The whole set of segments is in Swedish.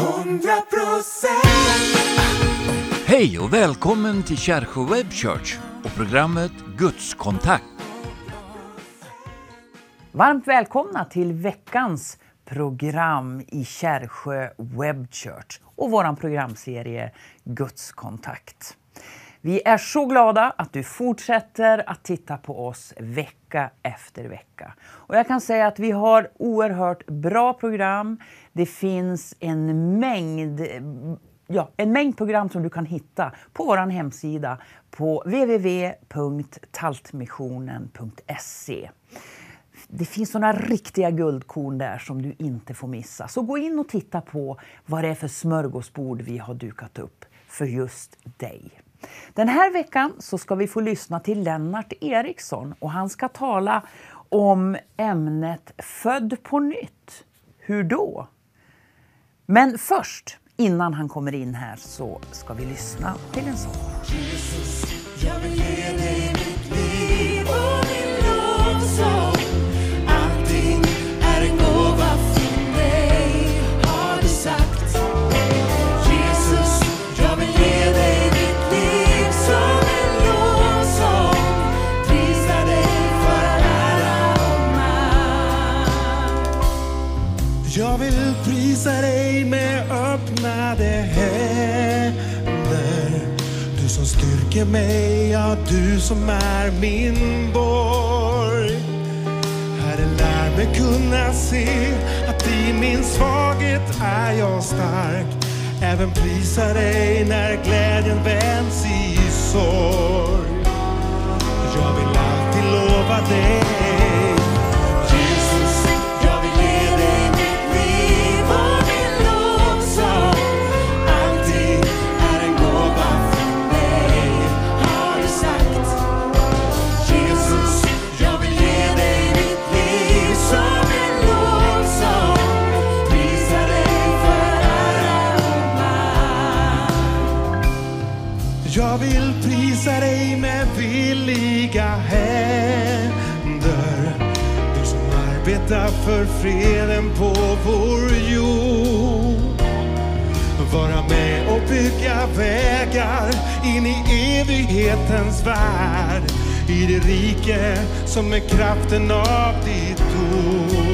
100% Hej och välkommen till Kärsjö Web Church och programmet Gudskontakt. Varmt välkomna till veckans program i Kärsjö Web Church och vår programserie Gudskontakt. Vi är så glada att du fortsätter att titta på oss vecka efter vecka. Och jag kan säga att vi har oerhört bra program. Det finns en mängd, ja, en mängd program som du kan hitta på vår hemsida på www.taltmissionen.se. Det finns såna riktiga guldkorn där som du inte får missa. Så gå in och titta på vad det är för smörgåsbord vi har dukat upp för just dig. Den här veckan så ska vi få lyssna till Lennart Eriksson och han ska tala om ämnet Född på nytt. Hur då? Men först, innan han kommer in här, så ska vi lyssna till en sång. Jag Jag vill prisa dig med öppnade händer. Du som styrker mig, ja du som är min borg. Herre lär mig kunna se att i min svaghet är jag stark. Även prisa dig när glädjen vänds i sorg. Jag vill alltid lova dig arbetar för freden på vår jord. Vara med och bygga vägar in i evighetens värld. I det rike som är kraften av ditt ord.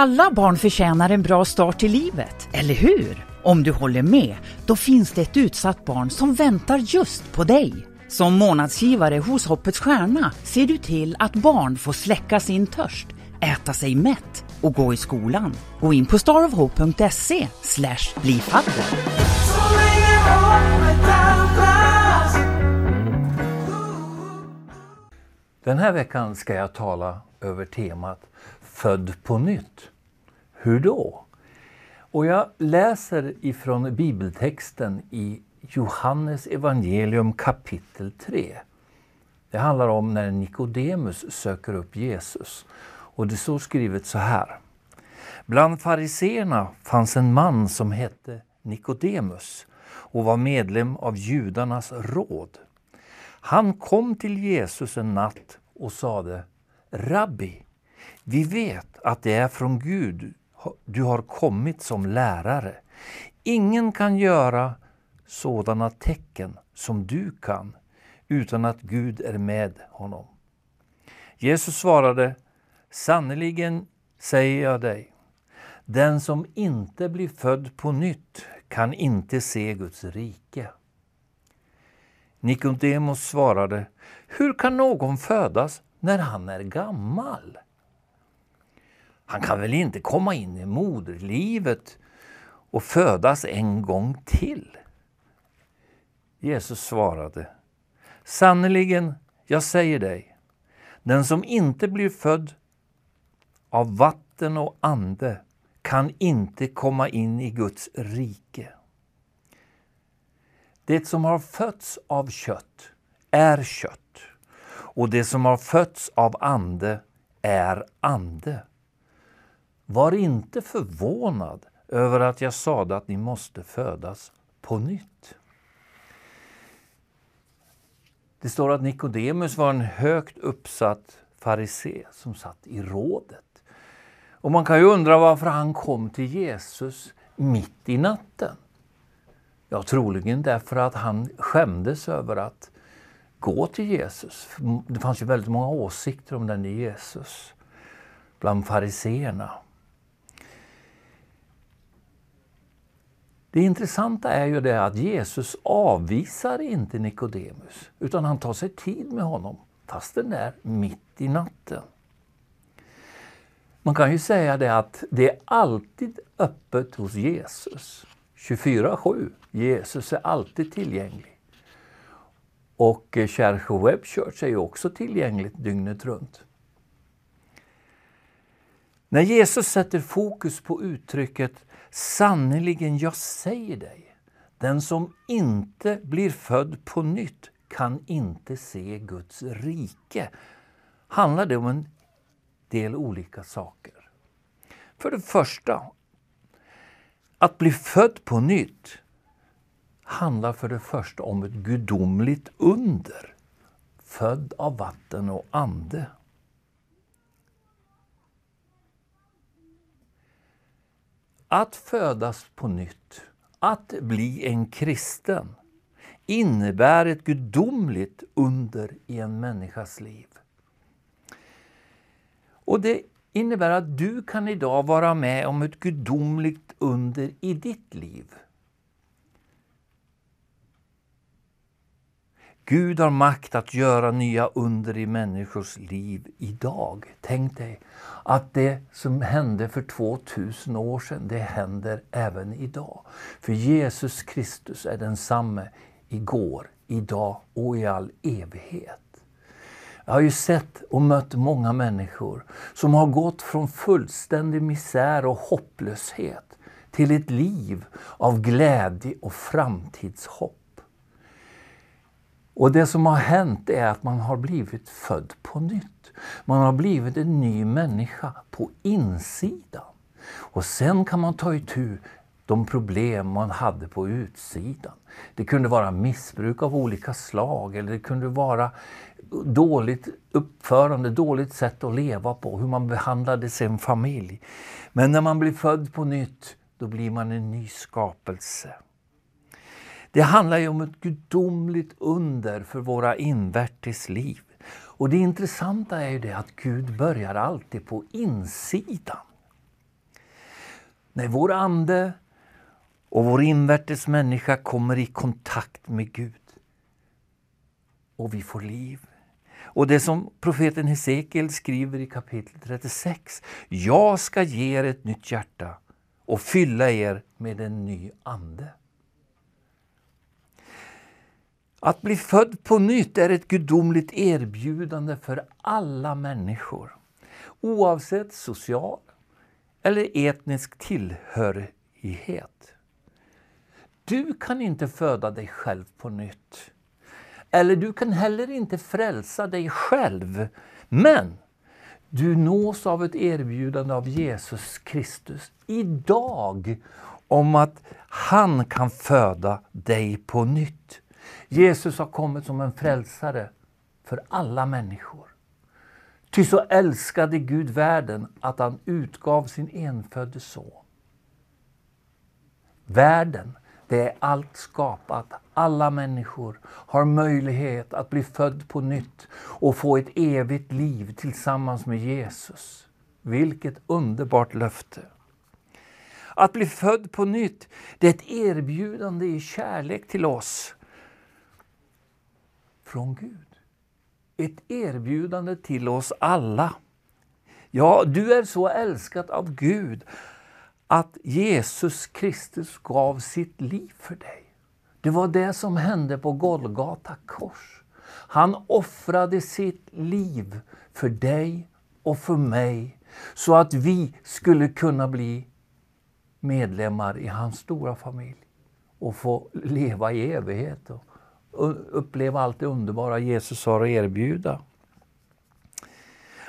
Alla barn förtjänar en bra start i livet, eller hur? Om du håller med, då finns det ett utsatt barn som väntar just på dig. Som månadsgivare hos Hoppets Stjärna ser du till att barn får släcka sin törst, äta sig mätt och gå i skolan. Gå in på starofhope.se slash bli Den här veckan ska jag tala över temat Född på nytt. Hur då? Och jag läser ifrån bibeltexten i Johannes evangelium kapitel 3. Det handlar om när Nikodemus söker upp Jesus. Och det står skrivet så här. Bland fariseerna fanns en man som hette Nikodemus och var medlem av judarnas råd. Han kom till Jesus en natt och sade Rabbi, vi vet att det är från Gud du har kommit som lärare. Ingen kan göra sådana tecken som du kan utan att Gud är med honom. Jesus svarade Sannerligen säger jag dig, den som inte blir född på nytt kan inte se Guds rike. Nikodemus svarade, hur kan någon födas när han är gammal? Han kan väl inte komma in i moderlivet och födas en gång till? Jesus svarade, sannerligen, jag säger dig, den som inte blir född av vatten och ande kan inte komma in i Guds rike. Det som har fötts av kött är kött och det som har fötts av ande är ande. Var inte förvånad över att jag sade att ni måste födas på nytt. Det står att Nikodemus var en högt uppsatt farisé som satt i rådet. Och man kan ju undra varför han kom till Jesus mitt i natten. Ja, troligen därför att han skämdes över att gå till Jesus. Det fanns ju väldigt många åsikter om den Jesus bland fariseerna. Det intressanta är ju det att Jesus avvisar inte Nikodemus utan han tar sig tid med honom fast den är mitt i natten. Man kan ju säga det att det är alltid öppet hos Jesus. 24-7. Jesus är alltid tillgänglig. Och eh, Kärche Web Church är ju också tillgängligt dygnet runt. När Jesus sätter fokus på uttrycket Sannerligen, jag säger dig, den som inte blir född på nytt kan inte se Guds rike. Handlar det om en del olika saker. För det första, att bli född på nytt handlar för det första om ett gudomligt under. Född av vatten och ande. Att födas på nytt, att bli en kristen, innebär ett gudomligt under i en människas liv. Och det innebär att du kan idag vara med om ett gudomligt under i ditt liv. Gud har makt att göra nya under i människors liv idag. Tänk dig att det som hände för 2000 år sedan, det händer även idag. För Jesus Kristus är densamme igår, idag och i all evighet. Jag har ju sett och mött många människor som har gått från fullständig misär och hopplöshet till ett liv av glädje och framtidshopp. Och det som har hänt är att man har blivit född på nytt. Man har blivit en ny människa på insidan. Och sen kan man ta itu de problem man hade på utsidan. Det kunde vara missbruk av olika slag eller det kunde vara dåligt uppförande, dåligt sätt att leva på, hur man behandlade sin familj. Men när man blir född på nytt, då blir man en ny skapelse. Det handlar ju om ett gudomligt under för våra invärtes liv. Och det intressanta är ju det att Gud börjar alltid på insidan. När vår ande och vår invärtes människa kommer i kontakt med Gud och vi får liv. Och det som profeten Hesekiel skriver i kapitel 36. Jag ska ge er ett nytt hjärta och fylla er med en ny ande. Att bli född på nytt är ett gudomligt erbjudande för alla människor. Oavsett social eller etnisk tillhörighet. Du kan inte föda dig själv på nytt. Eller du kan heller inte frälsa dig själv. Men du nås av ett erbjudande av Jesus Kristus idag om att han kan föda dig på nytt. Jesus har kommit som en frälsare för alla människor. Ty så älskade Gud världen att han utgav sin enfödde son. Världen, det är allt skapat. Alla människor har möjlighet att bli född på nytt och få ett evigt liv tillsammans med Jesus. Vilket underbart löfte! Att bli född på nytt, det är ett erbjudande i kärlek till oss från Gud. Ett erbjudande till oss alla. Ja, du är så älskad av Gud att Jesus Kristus gav sitt liv för dig. Det var det som hände på Golgata kors. Han offrade sitt liv för dig och för mig så att vi skulle kunna bli medlemmar i hans stora familj och få leva i evighet och uppleva allt det underbara Jesus har att erbjuda.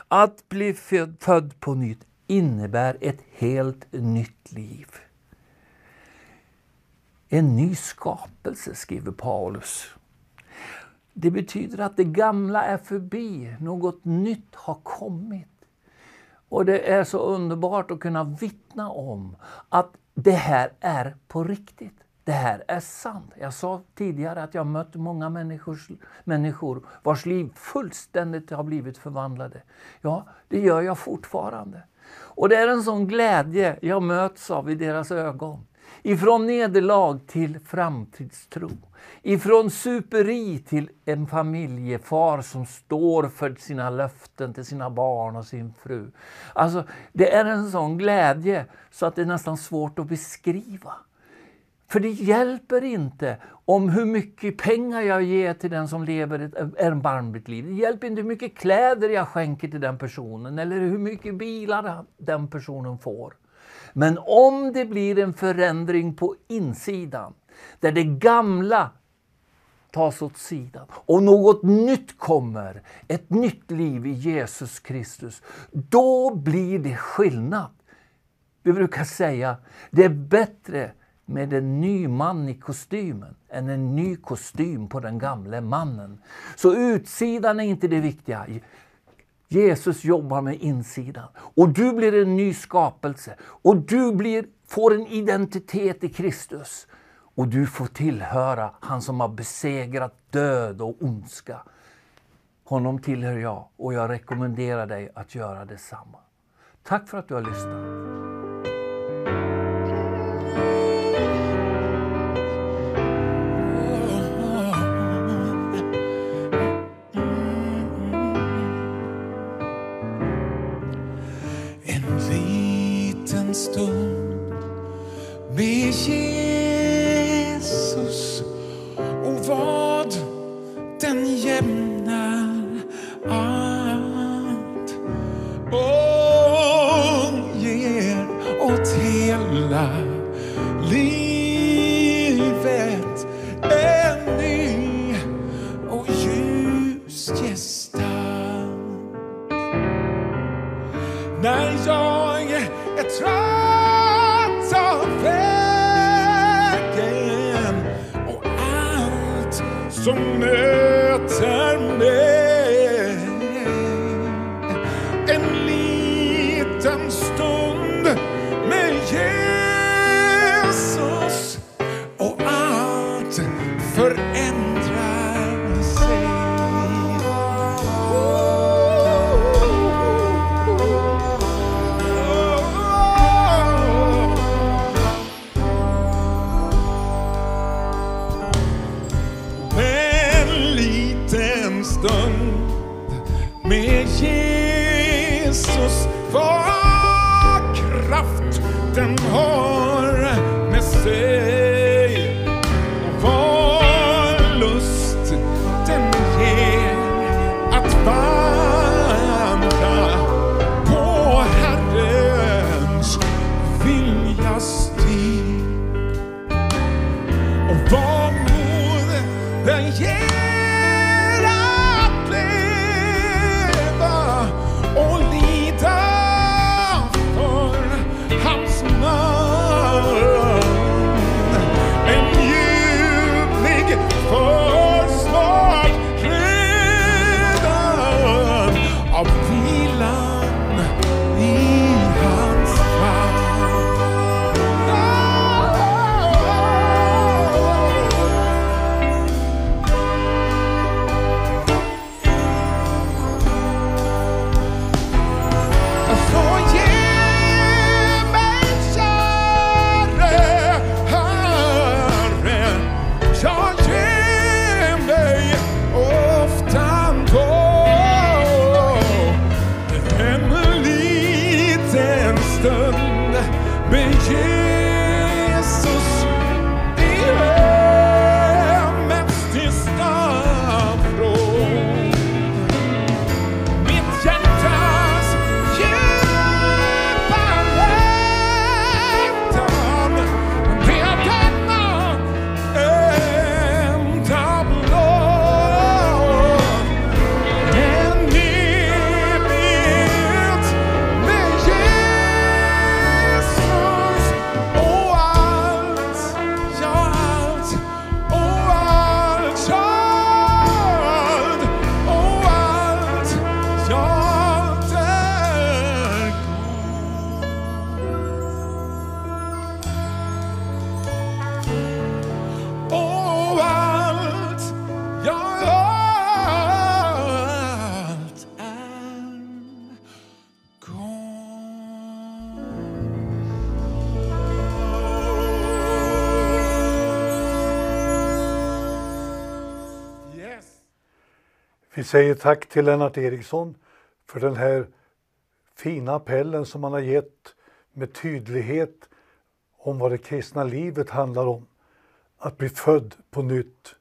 Att bli född på nytt innebär ett helt nytt liv. En ny skapelse, skriver Paulus. Det betyder att det gamla är förbi, något nytt har kommit. Och det är så underbart att kunna vittna om att det här är på riktigt. Det här är sant. Jag sa tidigare att jag mött många människors, människor vars liv fullständigt har blivit förvandlade. Ja, det gör jag fortfarande. Och det är en sån glädje jag möts av i deras ögon. Ifrån nederlag till framtidstro. Ifrån superi till en familjefar som står för sina löften till sina barn och sin fru. Alltså, det är en sån glädje så att det är nästan svårt att beskriva. För det hjälper inte om hur mycket pengar jag ger till den som lever ett erbarmligt liv. Det hjälper inte hur mycket kläder jag skänker till den personen eller hur mycket bilar den personen får. Men om det blir en förändring på insidan, där det gamla tas åt sidan och något nytt kommer, ett nytt liv i Jesus Kristus, då blir det skillnad. Vi brukar säga, det är bättre med en ny man i kostymen än en ny kostym på den gamle mannen. Så utsidan är inte det viktiga. Jesus jobbar med insidan. Och du blir en ny skapelse. Och du blir, får en identitet i Kristus. Och du får tillhöra han som har besegrat död och ondska. Honom tillhör jag och jag rekommenderar dig att göra detsamma. Tack för att du har lyssnat. Liten stund. Med Jesus och vad den jämnar Vi säger tack till Lennart Eriksson för den här fina appellen som han har gett med tydlighet om vad det kristna livet handlar om. Att bli född på nytt.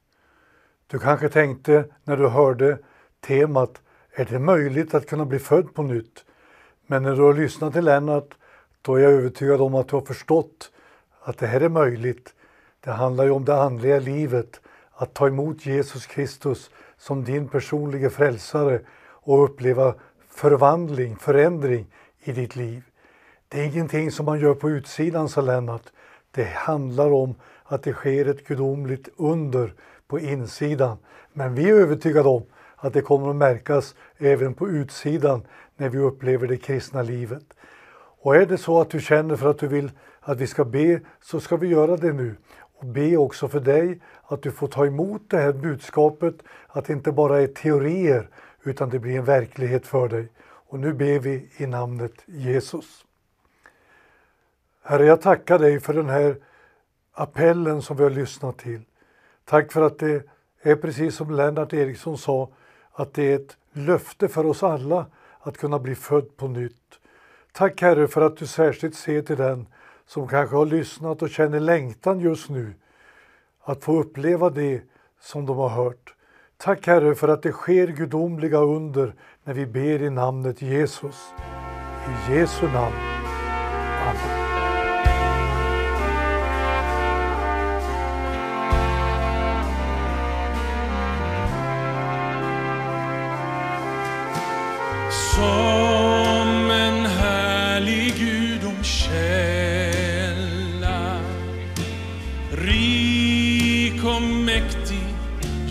Du kanske tänkte när du hörde temat, är det möjligt att kunna bli född på nytt? Men när du har lyssnat till Lennart, då är jag övertygad om att du har förstått att det här är möjligt. Det handlar ju om det andliga livet, att ta emot Jesus Kristus som din personliga frälsare och uppleva förvandling, förändring i ditt liv. Det är ingenting som man gör på utsidan, sa Lennart. Det handlar om att det sker ett gudomligt under på insidan. Men vi är övertygade om att det kommer att märkas även på utsidan när vi upplever det kristna livet. Och är det så att du känner för att du vill att vi ska be så ska vi göra det nu. Och be också för dig att du får ta emot det här budskapet, att det inte bara är teorier utan det blir en verklighet för dig. Och nu ber vi i namnet Jesus. Herre, jag tackar dig för den här appellen som vi har lyssnat till. Tack för att det är precis som Lennart Eriksson sa, att det är ett löfte för oss alla att kunna bli född på nytt. Tack Herre för att du särskilt ser till den som kanske har lyssnat och känner längtan just nu att få uppleva det som de har hört. Tack Herre för att det sker gudomliga under när vi ber i namnet Jesus. I Jesu namn.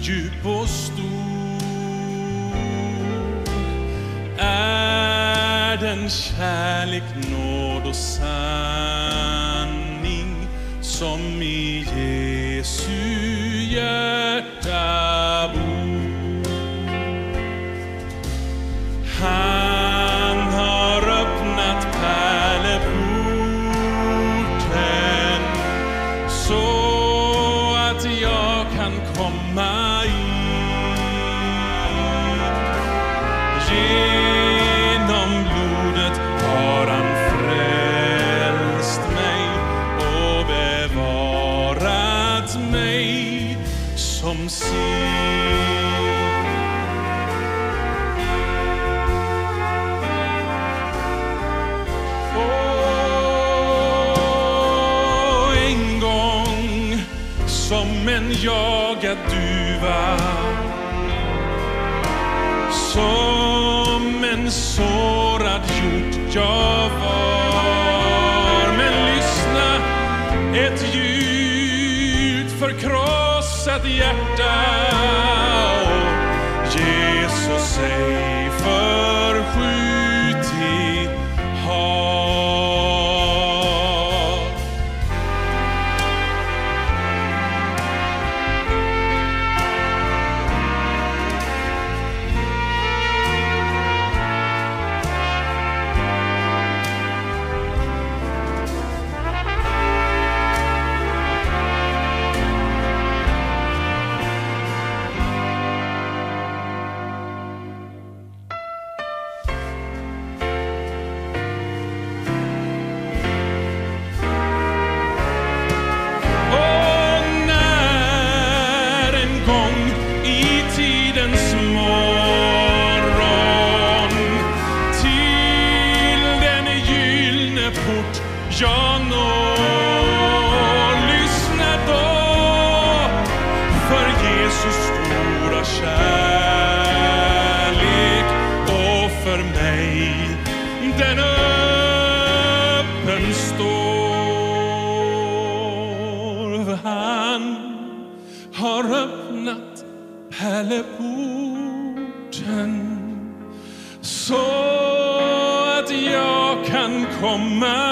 Djup och stor. Är den kärlek, nåd och sanning som i Jesu hjärta bor? Som sin. Och en gång som en jagad duva Som en sårad och Jesus sig Ja, nå, lyssna då för Jesus stora kärlek och för mig den öppen står. Han har öppnat pärleporten så att jag kan komma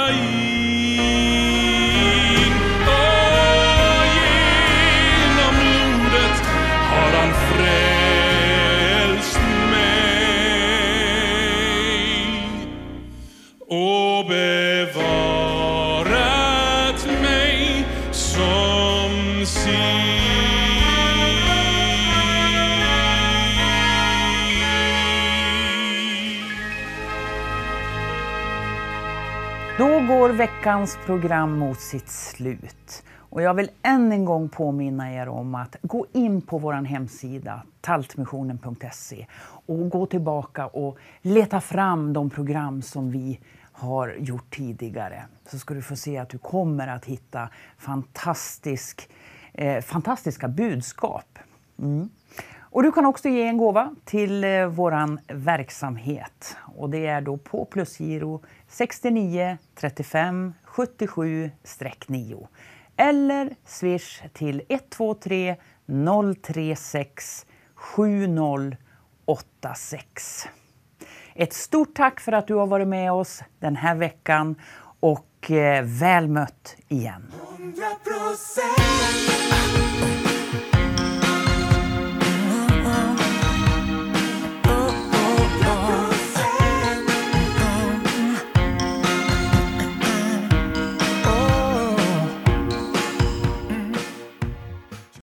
veckans program mot sitt slut. Och jag vill än en gång påminna er om att gå in på vår hemsida taltmissionen.se och gå tillbaka och leta fram de program som vi har gjort tidigare. Så ska du få se att du kommer att hitta fantastisk, eh, fantastiska budskap. Mm. Och du kan också ge en gåva till eh, vår verksamhet. Och det är då på plusgiro 69 35 77-9 eller swish till 123 036 7086. Ett stort tack för att du har varit med oss den här veckan och eh, väl mött igen. Hundra procent